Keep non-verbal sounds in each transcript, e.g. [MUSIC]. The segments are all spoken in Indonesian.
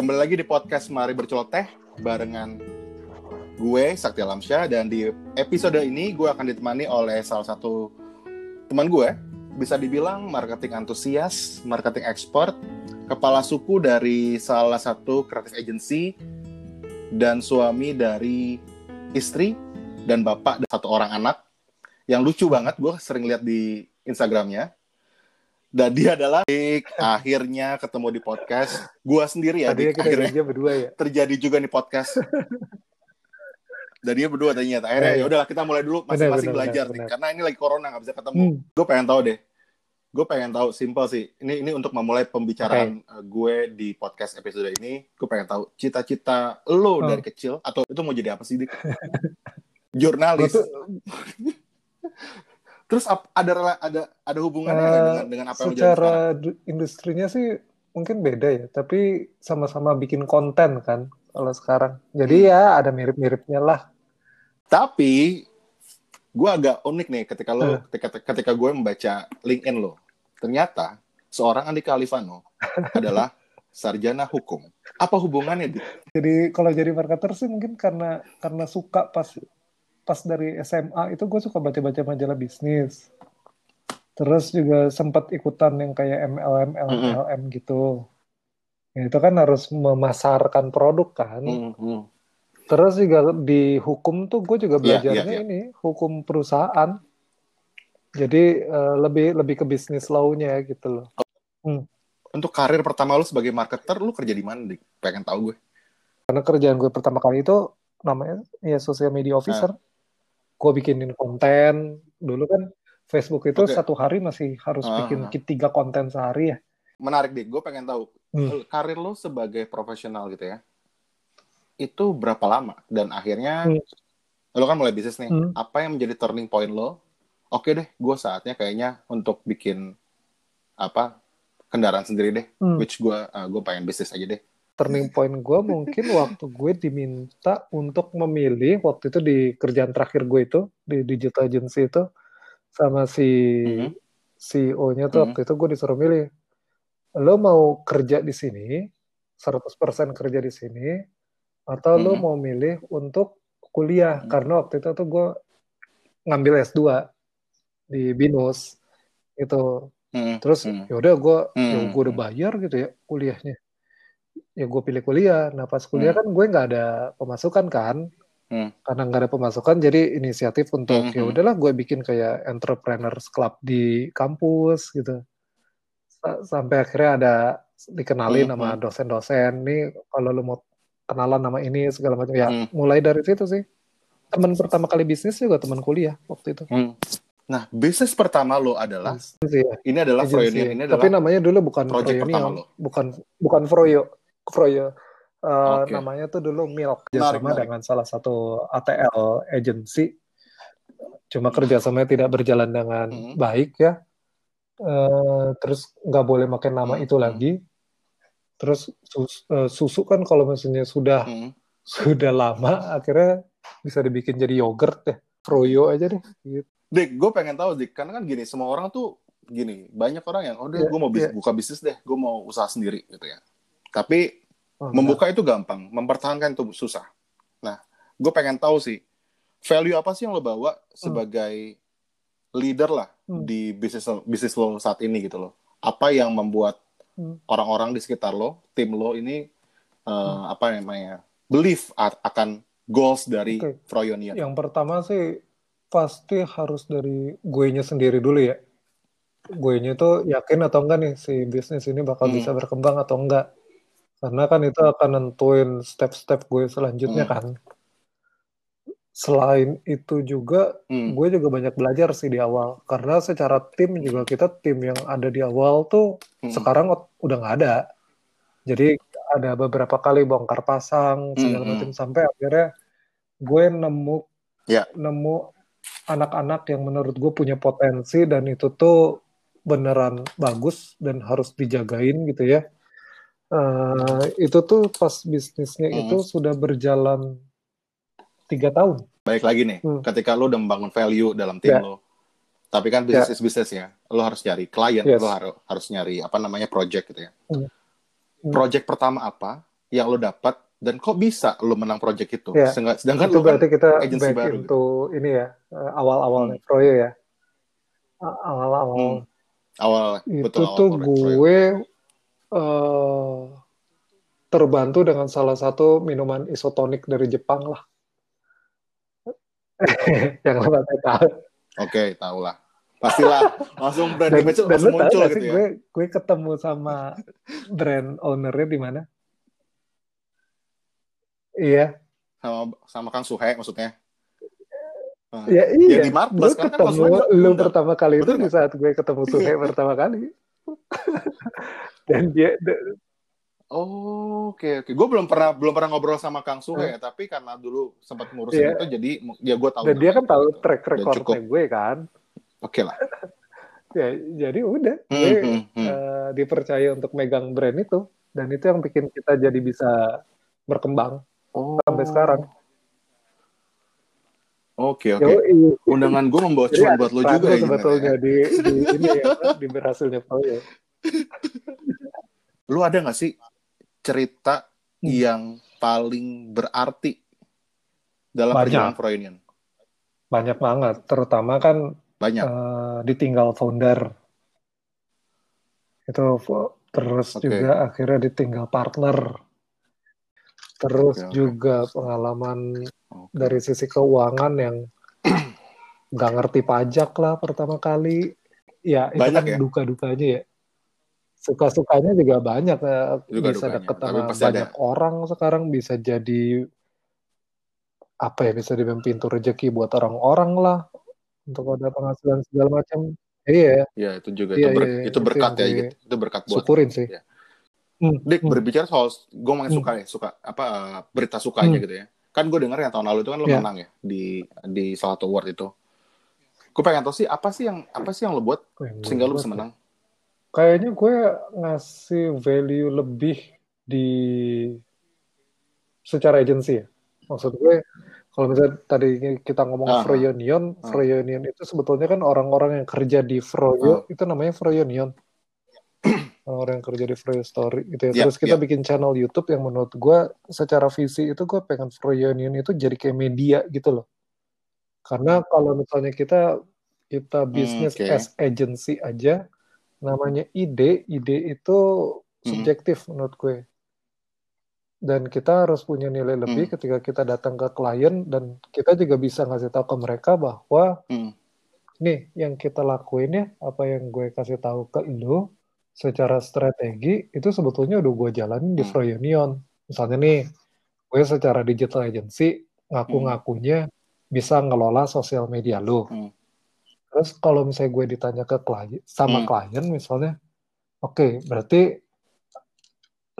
Kembali lagi di podcast Mari Berceloteh barengan gue Sakti Alamsyah dan di episode ini gue akan ditemani oleh salah satu teman gue bisa dibilang marketing antusias, marketing ekspor, kepala suku dari salah satu kreatif agency dan suami dari istri dan bapak dan satu orang anak. Yang lucu banget gue sering lihat di Instagramnya dan dia adalah akhirnya ketemu di podcast gua sendiri ya Dik. kita akhirnya berdua ya. terjadi juga nih podcast dan dia berdua tadinya akhirnya ya iya. udahlah kita mulai dulu masing-masing belajar benar, nih benar. karena ini lagi corona nggak bisa ketemu Hmm. gue pengen tahu deh gue pengen tahu simple sih ini ini untuk memulai pembicaraan uh, gue di podcast episode ini gue pengen tahu cita-cita lo Hmm. dari kecil atau itu mau jadi apa sih dik [LAUGHS] jurnalis [LAUGHS] terus ada ada ada hubungannya eh, dengan dengan apa yang secara du- industrinya sih mungkin beda ya, tapi sama-sama bikin konten kan kalau sekarang. Jadi Hmm. ya ada mirip-miripnya lah. Tapi gue agak unik nih ketika lo Hmm. ketika ketika gue membaca LinkedIn lo. Ternyata seorang Andika Alifano [LAUGHS] adalah sarjana hukum. Apa hubungannya? Jadi kalau jadi marketer sih mungkin karena karena suka pas pas dari SMA itu gue suka baca-baca majalah bisnis. Terus juga sempat ikutan yang kayak MLM, Mm-mm. LLM gitu. Ya, itu kan harus memasarkan produk kan. Hmm, hmm. Terus juga di hukum tuh gue juga Iya, belajarnya iya, iya. ini hukum perusahaan. Jadi eh, lebih lebih ke bisnis law-nya gitu loh. Untuk karir pertama lo sebagai marketer, lo kerja di mana? Pengen tahu gue. Karena kerjaan gue pertama kali itu namanya ya social media officer. Gue bikinin konten. Dulu kan Facebook itu Oke. satu hari masih harus Ah. bikin tiga konten sehari ya. Menarik, Dik. Gue pengen tahu Hmm. karir lo sebagai profesional gitu ya. Itu berapa lama? Dan akhirnya Hmm. lo kan mulai bisnis nih. Hmm. Apa yang menjadi turning point lo? Oke deh, gue saatnya kayaknya untuk bikin apa kendaraan sendiri deh. Hmm. Which gue gue pengen bisnis aja deh. Turning point gue mungkin waktu gue diminta untuk memilih waktu itu di kerjaan terakhir gue itu di digital agency itu sama si Mhm. CEO-nya tuh Mhm. waktu itu gue disuruh milih lo mau kerja di sini 100% kerja di sini atau lo Mhm. mau milih untuk kuliah Mhm. karena waktu itu tuh gue ngambil S2 di BINUS itu Hmm, terus hmm, ya udah gue ya Hmm. gue udah bayar gitu ya kuliahnya ya gue pilih kuliah nah pas kuliah Hmm. kan gue nggak ada pemasukan kan Hmm. karena nggak ada pemasukan jadi inisiatif untuk Hmm, ya hmm. udahlah gue bikin kayak entrepreneurs club di kampus gitu Sa- sampai akhirnya ada dikenalin Hmm, sama hmm. dosen-dosen nih kalau lu mau kenalan nama ini segala macam ya Hmm. mulai dari situ sih teman pertama kali bisnis juga teman kuliah waktu itu hmm. Nah, bisnis pertama lo adalah ya. ini adalah ya. ini Tapi adalah namanya dulu bukan pertama Froyonion, lo. bukan bukan Froyo, Froyo. Uh, Oke. Namanya tuh dulu Milk, kerjasama dengan salah satu ATL agency. Cuma kerjasamanya tidak berjalan dengan Hmm. baik ya. Uh, terus nggak boleh pakai nama Hmm, itu hmm. lagi. Terus sus- uh, susu kan kalau misalnya sudah Hmm. [LAUGHS] sudah lama, akhirnya bisa dibikin jadi yogurt deh. Froyo aja deh. Gitu. Dik, gue pengen tahu Dik, karena kan gini, semua orang tuh gini, banyak orang yang, oh deh, Iya, gue mau bis- iya. buka bisnis deh, gue mau usaha sendiri gitu ya. Tapi Oh, membuka itu gampang, mempertahankan itu susah. Nah, gue pengen tahu sih, value apa sih yang lo bawa sebagai leader lah Hmm. di bisnis bisnis lo saat ini gitu loh. Apa yang membuat Hmm. orang-orang di sekitar lo, tim lo ini eh, Hmm. apa namanya, believe a- akan goals dari Oke. Froyonion. Yang pertama sih pasti harus dari guenya sendiri dulu ya. Guenya itu yakin atau enggak nih si bisnis ini bakal Hmm. bisa berkembang atau enggak. Karena kan itu akan nentuin step-step gue selanjutnya Hmm. kan. Selain itu juga Hmm. gue juga banyak belajar sih di awal. Karena secara tim juga kita tim yang ada di awal tuh Hmm. sekarang udah nggak ada. Jadi ada beberapa kali bongkar pasang segala Hmm, macam sampai akhirnya gue nemu Ya. nemu anak-anak yang menurut gue punya potensi dan itu tuh beneran bagus dan harus dijagain gitu ya. Eh, itu tuh pas bisnisnya Hmm. itu sudah berjalan tiga tahun. Baik lagi nih, Hmm. ketika lo udah membangun value dalam tim Ya. lo, tapi kan bisnis is bisnis ya, lo harus nyari klien, Yes. lo harus harus nyari apa namanya project gitu ya. Hmm. Hmm. Project pertama apa yang lo dapat dan kok bisa lo menang project itu? Ya. Sedangkan itu lo kan berarti kita agency back baru gitu. ini ya eh, awal-awalnya Hmm. Froyo ya awal-awal Hmm. awal itu betul awal tuh. Froyo. Eh, terbantu dengan salah satu minuman isotonik dari Jepang lah. [LAUGHS] Yang lo pasti tahu. Oke, tahu lah. Pastilah langsung brand dan, image langsung muncul gak gitu ya. gue gue ketemu sama brand ownernya di mana? Iya. Sama sama Kang Suhe maksudnya. Ah, ya Ya iya. di gue Martbus kan kan ketemu Suhe lu pertama kali itu Bener di saat gue ketemu Suhe [LAUGHS] pertama kali dan dia Oh, oke oke. Gue belum pernah belum pernah ngobrol sama Kang Suhe, tapi karena dulu sempat ngurusin Iya. itu, jadi ya gue tahu. dan dia kan tahu track recordnya gue kan Oke lah. [LAUGHS] ya jadi udah Hmm, gue hmm, hmm. eh, dipercaya untuk megang brand itu dan itu yang bikin kita jadi bisa berkembang Oh. sampai sekarang Oke oke. Yoi. Undangan gue membawa ada buat lo juga ya. sebetulnya ya. di, di ini ya di berhasilnya Froyo. [LAUGHS] Lu ada nggak sih cerita Hmm. yang paling berarti dalam Banyak. perjalanan Froyonion? Banyak banget, terutama kan Banyak. eh, ditinggal founder. Itu terus Oke. juga akhirnya ditinggal partner. Terus Oke, oke. juga pengalaman Oke. dari sisi keuangan yang [CLEARS THROAT] nggak ngerti pajak lah pertama kali. Ya, itu Banyak kan ya? duka-dukanya ya. Suka-sukanya juga banyak. eh, bisa deket sama banyak orang sekarang, bisa jadi apa ya, bisa jadi pintu rezeki buat orang-orang lah. Untuk ada penghasilan segala macam. Iya, Ya itu juga Iya, itu, ber- iya, itu itu berkat yang ya gitu. Itu berkat buat. syukurin sih. Ya. Hmm, Dik hmm, berbicara soal gue main Hmm. suka ya suka apa uh, berita sukanya Hmm. gitu ya. Kan gue denger yang tahun lalu itu kan lo Ya. menang ya di di salah satu award itu. Gue pengen tahu sih apa sih yang apa sih yang lo buat sehingga lo bisa ya. menang? Kayaknya gue ngasih value lebih di secara agensi ya. Maksud gue, kalau misalnya tadi kita ngomong Ah, Froyonion, ah. Froyonion itu sebetulnya kan orang-orang yang kerja di Froyo, itu namanya Froyonion. [CLEARS THROAT] Orang yang kerja di Froyo Story gitu ya. Ya, Terus kita ya. bikin channel YouTube yang menurut gue secara visi itu gue pengen Froyonion itu jadi kayak media gitu loh. Karena kalau misalnya kita kita bisnis oke. as agency aja, namanya ide, ide itu subjektif menurut gue. Dan kita harus punya nilai lebih Hmm. ketika kita datang ke klien dan kita juga bisa ngasih tahu ke mereka bahwa Hmm. nih yang kita lakuin ya, apa yang gue kasih tahu ke lo secara strategi itu sebetulnya udah gue jalanin di Hmm. Froyonion. Misalnya nih, gue secara digital agency ngaku-ngakunya bisa ngelola sosial media lo. Hmm. Terus kalau misalnya gue ditanya ke klien sama Hmm. klien misalnya, oke berarti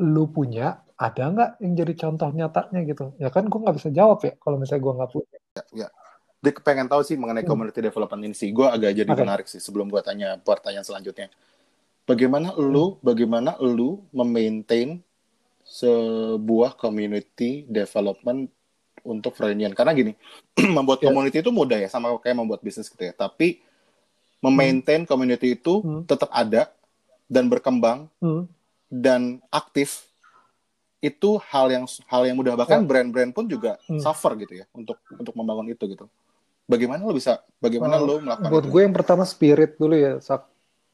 lu punya ada nggak yang jadi contoh nyatanya gitu? Ya kan gue nggak bisa jawab ya kalau misalnya gue nggak punya. Dik pengen tahu sih mengenai Hmm. community development ini sih. Gue agak jadi Oke. menarik sih sebelum gue tanya pertanyaan selanjutnya. Bagaimana lu, bagaimana lu memaintain sebuah community development untuk Freudian? Karena gini, [CLEARS THROAT] membuat Ya. community itu mudah ya, sama kayak membuat bisnis gitu ya. Tapi memaintain community itu Hmm. tetap ada dan berkembang Hmm. dan aktif itu hal yang hal yang mudah bahkan Ya. brand-brand pun juga Hmm. suffer gitu ya untuk untuk membangun itu gitu. Bagaimana lo bisa bagaimana Uh, lo melakukan Buat itu? gue yang pertama spirit dulu ya, Sak.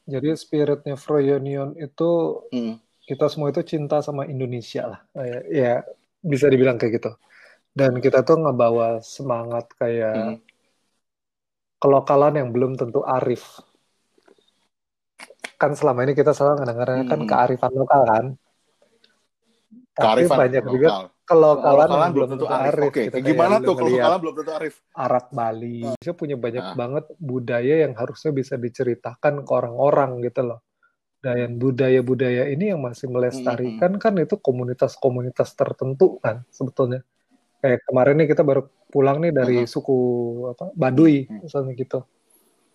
Jadi spiritnya Froyonion itu Hmm. kita semua itu cinta sama Indonesia lah. Ya, ya bisa dibilang kayak gitu. Dan kita tuh ngebawa semangat kayak Hmm. Kelokalan yang belum tentu arif. Kan selama ini kita selalu ngedengarnya kan Hmm. kearifan lokal kan. Tapi Kearifan banyak juga lokal. kelokalan Kelokalan yang belum tentu arif. Oke, gitu. gimana tuh kelokalan belum tentu arif? Arak Bali. Indonesia punya banyak Ah. banget budaya yang harusnya bisa diceritakan ke orang-orang gitu loh. Dan budaya-budaya ini yang masih melestarikan kan itu komunitas-komunitas tertentu kan sebetulnya. Kayak kemarin nih kita baru pulang nih dari Mhm. suku apa Baduy Mhm. misalnya gitu.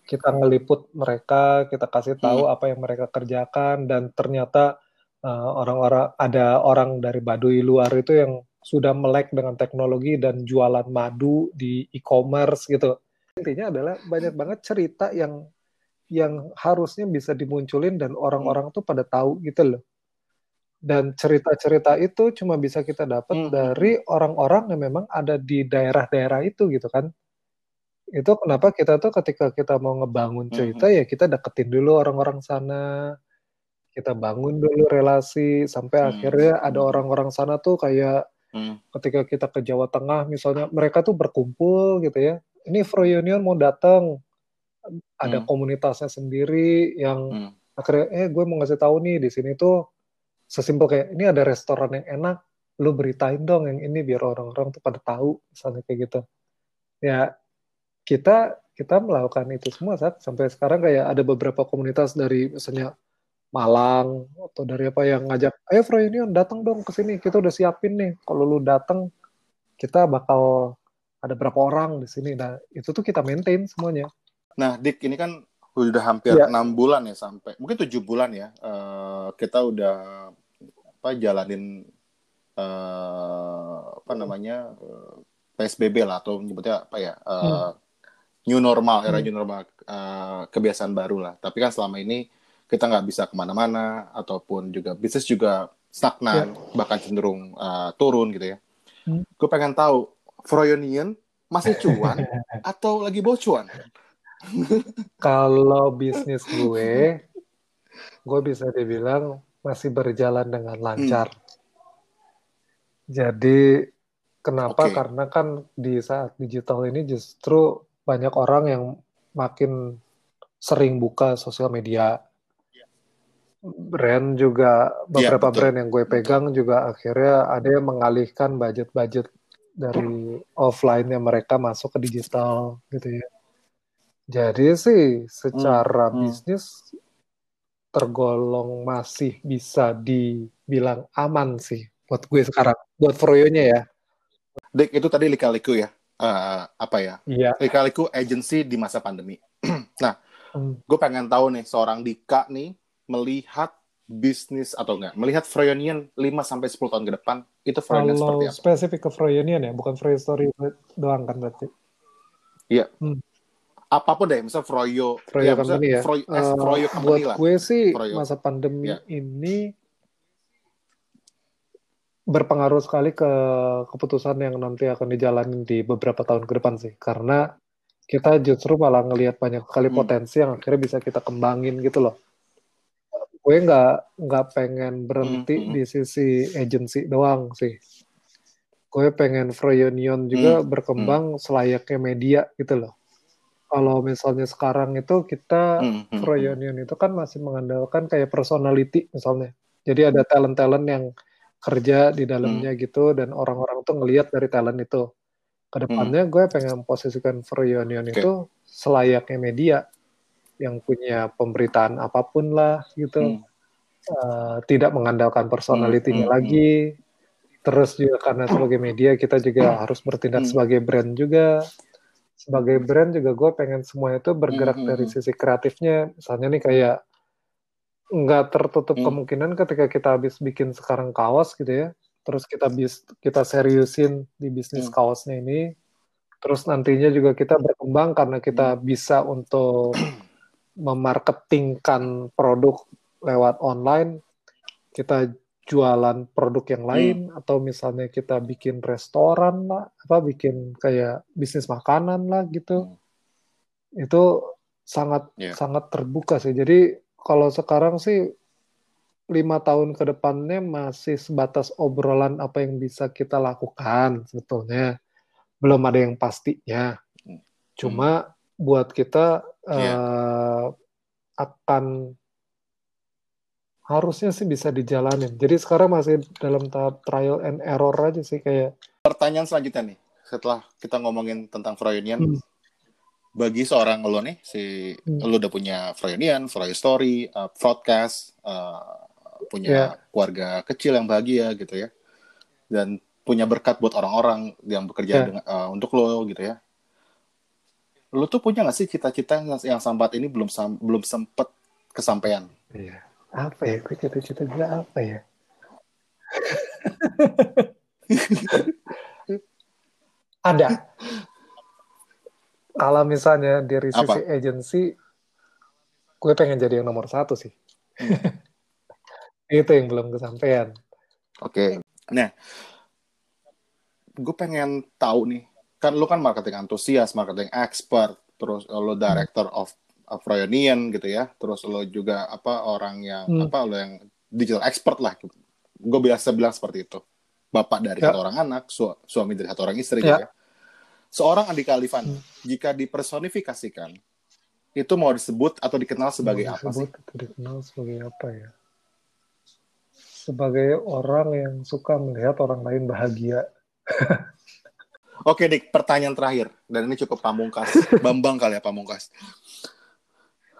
Kita ngeliput mereka, kita kasih tahu Mhm. apa yang mereka kerjakan dan ternyata uh, orang-orang ada orang dari Baduy luar itu yang sudah melek dengan teknologi dan jualan madu di e-commerce gitu. Intinya adalah banyak banget cerita yang yang harusnya bisa dimunculin dan orang-orang tuh pada tahu gitu loh. Dan cerita-cerita itu cuma bisa kita dapat Hmm. dari orang-orang yang memang ada di daerah-daerah itu gitu kan. Itu kenapa kita tuh ketika kita mau ngebangun cerita Mhm. ya kita deketin dulu orang-orang sana. Kita bangun dulu relasi sampai Hmm. akhirnya ada orang-orang sana tuh kayak Hmm. ketika kita ke Jawa Tengah misalnya mereka tuh berkumpul gitu ya. Ini Froyonion mau datang. Ada Hmm. komunitasnya sendiri yang Hmm. akhirnya eh gue mau ngasih tahu nih di sini tuh sesimpel kayak ini ada restoran yang enak lu beritain dong yang ini biar orang-orang tuh pada tahu misalnya kayak gitu. Ya kita kita melakukan itu semua saat sampai sekarang kayak ada beberapa komunitas dari misalnya Malang atau dari apa yang ngajak ayo Froyonion datang dong ke sini kita udah siapin nih. Kalau lu datang kita bakal ada berapa orang di sini. Nah itu tuh kita maintain semuanya. Nah, Dik, ini kan udah hampir Iya. enam bulan ya sampai mungkin tujuh bulan ya eh, kita udah apa jalanin eh, apa namanya eh, PSBB lah atau menyebutnya apa ya eh, Hmm. new normal era Hmm. new normal eh, kebiasaan baru lah. Tapi kan selama ini kita nggak bisa ke mana-mana ataupun juga bisnis juga stagnan bahkan cenderung eh, turun gitu ya. Hmm. Gue pengen tahu Froyonion masih cuan [LAUGHS] atau lagi bocuan? Kalau bisnis gue, gue bisa dibilang masih berjalan dengan lancar. Jadi kenapa? Oke. Karena kan di saat digital ini justru banyak orang yang makin sering buka sosial media. Brand juga beberapa betul. brand yang gue pegang juga akhirnya ada yang mengalihkan budget-budget dari offline-nya mereka masuk ke digital gitu ya. Jadi sih secara Hmm. bisnis tergolong masih bisa dibilang aman sih buat gue sekarang. Buat Froyonya ya. Dik itu tadi lika-liku ya. Eh, apa ya? Iya. Lika-liku agency di masa pandemi. [CLEARS THROAT] nah, Hmm. gue pengen tahu nih seorang Dika nih melihat bisnis atau enggak, melihat Froyonion 5 sampai 10 tahun ke depan itu Froyonion Kalau seperti apa? spesifik ke Froyonian ya, bukan Froyo Story doang kan berarti. Apa pun deh, misal Froyo, Froyo ya, company ya. Froyo, Eh, Froyo buat company lah. gue sih Froyo. masa pandemi Ya. ini berpengaruh sekali ke keputusan yang nanti akan dijalani di beberapa tahun ke depan sih. Karena kita justru malah ngelihat banyak sekali Hmm. potensi yang akhirnya bisa kita kembangin gitu loh. Gue nggak nggak pengen berhenti Hmm, hmm. di sisi agency doang sih. Gue pengen Froyonion juga Hmm, berkembang selayaknya media gitu loh. Kalau misalnya sekarang itu kita Hmm, hmm, Froyonion itu kan masih mengandalkan kayak personality misalnya. Jadi ada talent-talent yang kerja di dalamnya gitu dan orang-orang tuh ngelihat dari talent itu. Ke depannya gue pengen posisikan Froyonion Oke. itu selayaknya media yang punya pemberitaan apa pun lah gitu. Hmm. Eh, tidak mengandalkan personality-nya Hmm, hmm, lagi. Terus juga karena sebagai media kita juga harus bertindak Hmm. sebagai brand juga. Sebagai brand juga gue pengen semua itu bergerak Hmm, hmm, dari sisi kreatifnya. Misalnya nih kayak nggak tertutup Hmm. kemungkinan ketika kita habis bikin sekarang kaos gitu ya. Terus kita bis kita seriusin di bisnis Hmm. kaosnya ini. Terus nantinya juga kita berkembang karena kita Hmm. bisa untuk [CLEARS THROAT] memarketingkan produk lewat online. Kita jualan produk yang lain Hmm. atau misalnya kita bikin restoran lah, apa bikin kayak bisnis makanan lah gitu. Itu sangat Iya. sangat terbuka sih. Jadi kalau sekarang sih lima tahun ke depannya masih sebatas obrolan apa yang bisa kita lakukan sebetulnya. Belum ada yang pastinya. Cuma buat kita Iya. eh, akan harusnya sih bisa dijalanin. Jadi sekarang masih dalam tahap trial and error aja sih kayak Pertanyaan selanjutnya nih, setelah kita ngomongin tentang Froyonion, Hmm. bagi seorang lo nih, si Hmm. lo udah punya Froyonion, Froyo Story, uh, broadcast, uh, punya Ya. keluarga kecil yang bahagia gitu ya, dan punya berkat buat orang-orang yang bekerja Ya. dengan, uh, untuk lo gitu ya. Lo tuh punya nggak sih cita-cita yang, yang sampai ini belum sam- belum sempet kesampaian? Iya. Apa ya? Gue cita-cita gue apa ya? [LAUGHS] Ada. Kalau misalnya dari sisi agency, gue pengen jadi yang nomor satu sih. [LAUGHS] itu yang belum kesampaian Oke. Nah, gue pengen tahu nih, kan lu kan marketing antusias, marketing expert, terus lo director of of Royonian gitu ya, terus lo juga apa orang yang Hmm. apa lo yang digital expert lah. Gue biasa bilang seperti itu. Bapak dari Ya. satu orang anak, su- suami dari satu orang istri Ya. gitu ya. Seorang Andika Alifan, Hmm. jika dipersonifikasikan, itu mau disebut atau dikenal sebagai Mau apa sih? atau dikenal sebagai apa ya sebagai orang yang suka melihat orang lain bahagia [LAUGHS] Oke, Dik, pertanyaan terakhir. Dan ini cukup pamungkas. [LAUGHS] Bambang kali ya pamungkas.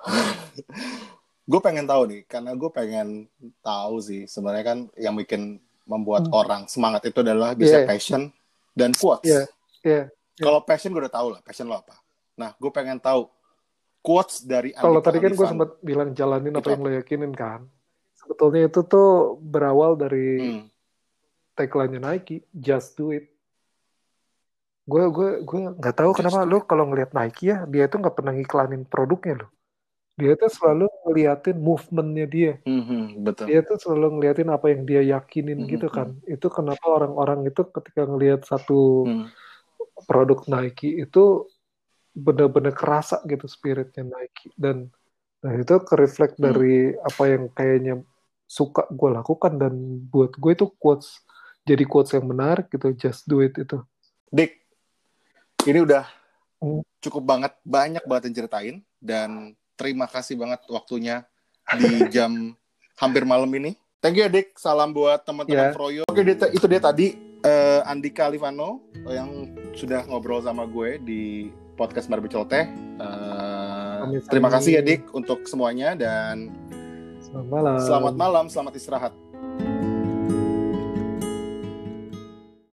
[LAUGHS] gue pengen tahu nih, karena gue pengen tahu sih. Sebenarnya kan yang bikin membuat Hmm. orang semangat itu adalah bisa Iya. passion dan quotes. Iya, iya. Kalau passion gue udah tahu lah, passion lo apa. Nah, gue pengen tahu quotes dari kalau tadi kan gue sempat bilang jalanin apa Itu yang lo yakinin kan sebetulnya itu tuh berawal dari Hmm. tagline-nya Nike just do it gue gue gue nggak tahu Just kenapa lo kalau ngelihat Nike ya dia tuh nggak pernah ngiklanin produknya lo dia tuh selalu ngeliatin movementnya dia Mhm, betul. dia tuh selalu ngeliatin apa yang dia yakinin Mhm, gitu kan itu kenapa orang-orang itu ketika ngelihat satu Hmm. produk Nike itu benar-benar kerasa gitu spiritnya Nike dan nah itu kereflect Hmm. dari apa yang kayaknya suka gue lakukan dan buat gue itu quotes jadi quotes yang menarik gitu just do it itu Dik, ini udah Hmm. cukup banget, banyak banget yang ceritain dan terima kasih banget waktunya di jam hampir malam ini. Thank you ya, Dik. Salam buat teman-teman Ya. Froyo. Oke, dia- itu dia tadi eh, Andika Alifano yang sudah ngobrol sama gue di podcast Marbi Celoteh. Eh, Sami-sami. terima kasih ya, Dik, untuk semuanya dan selamat malam selamat malam, selamat istirahat.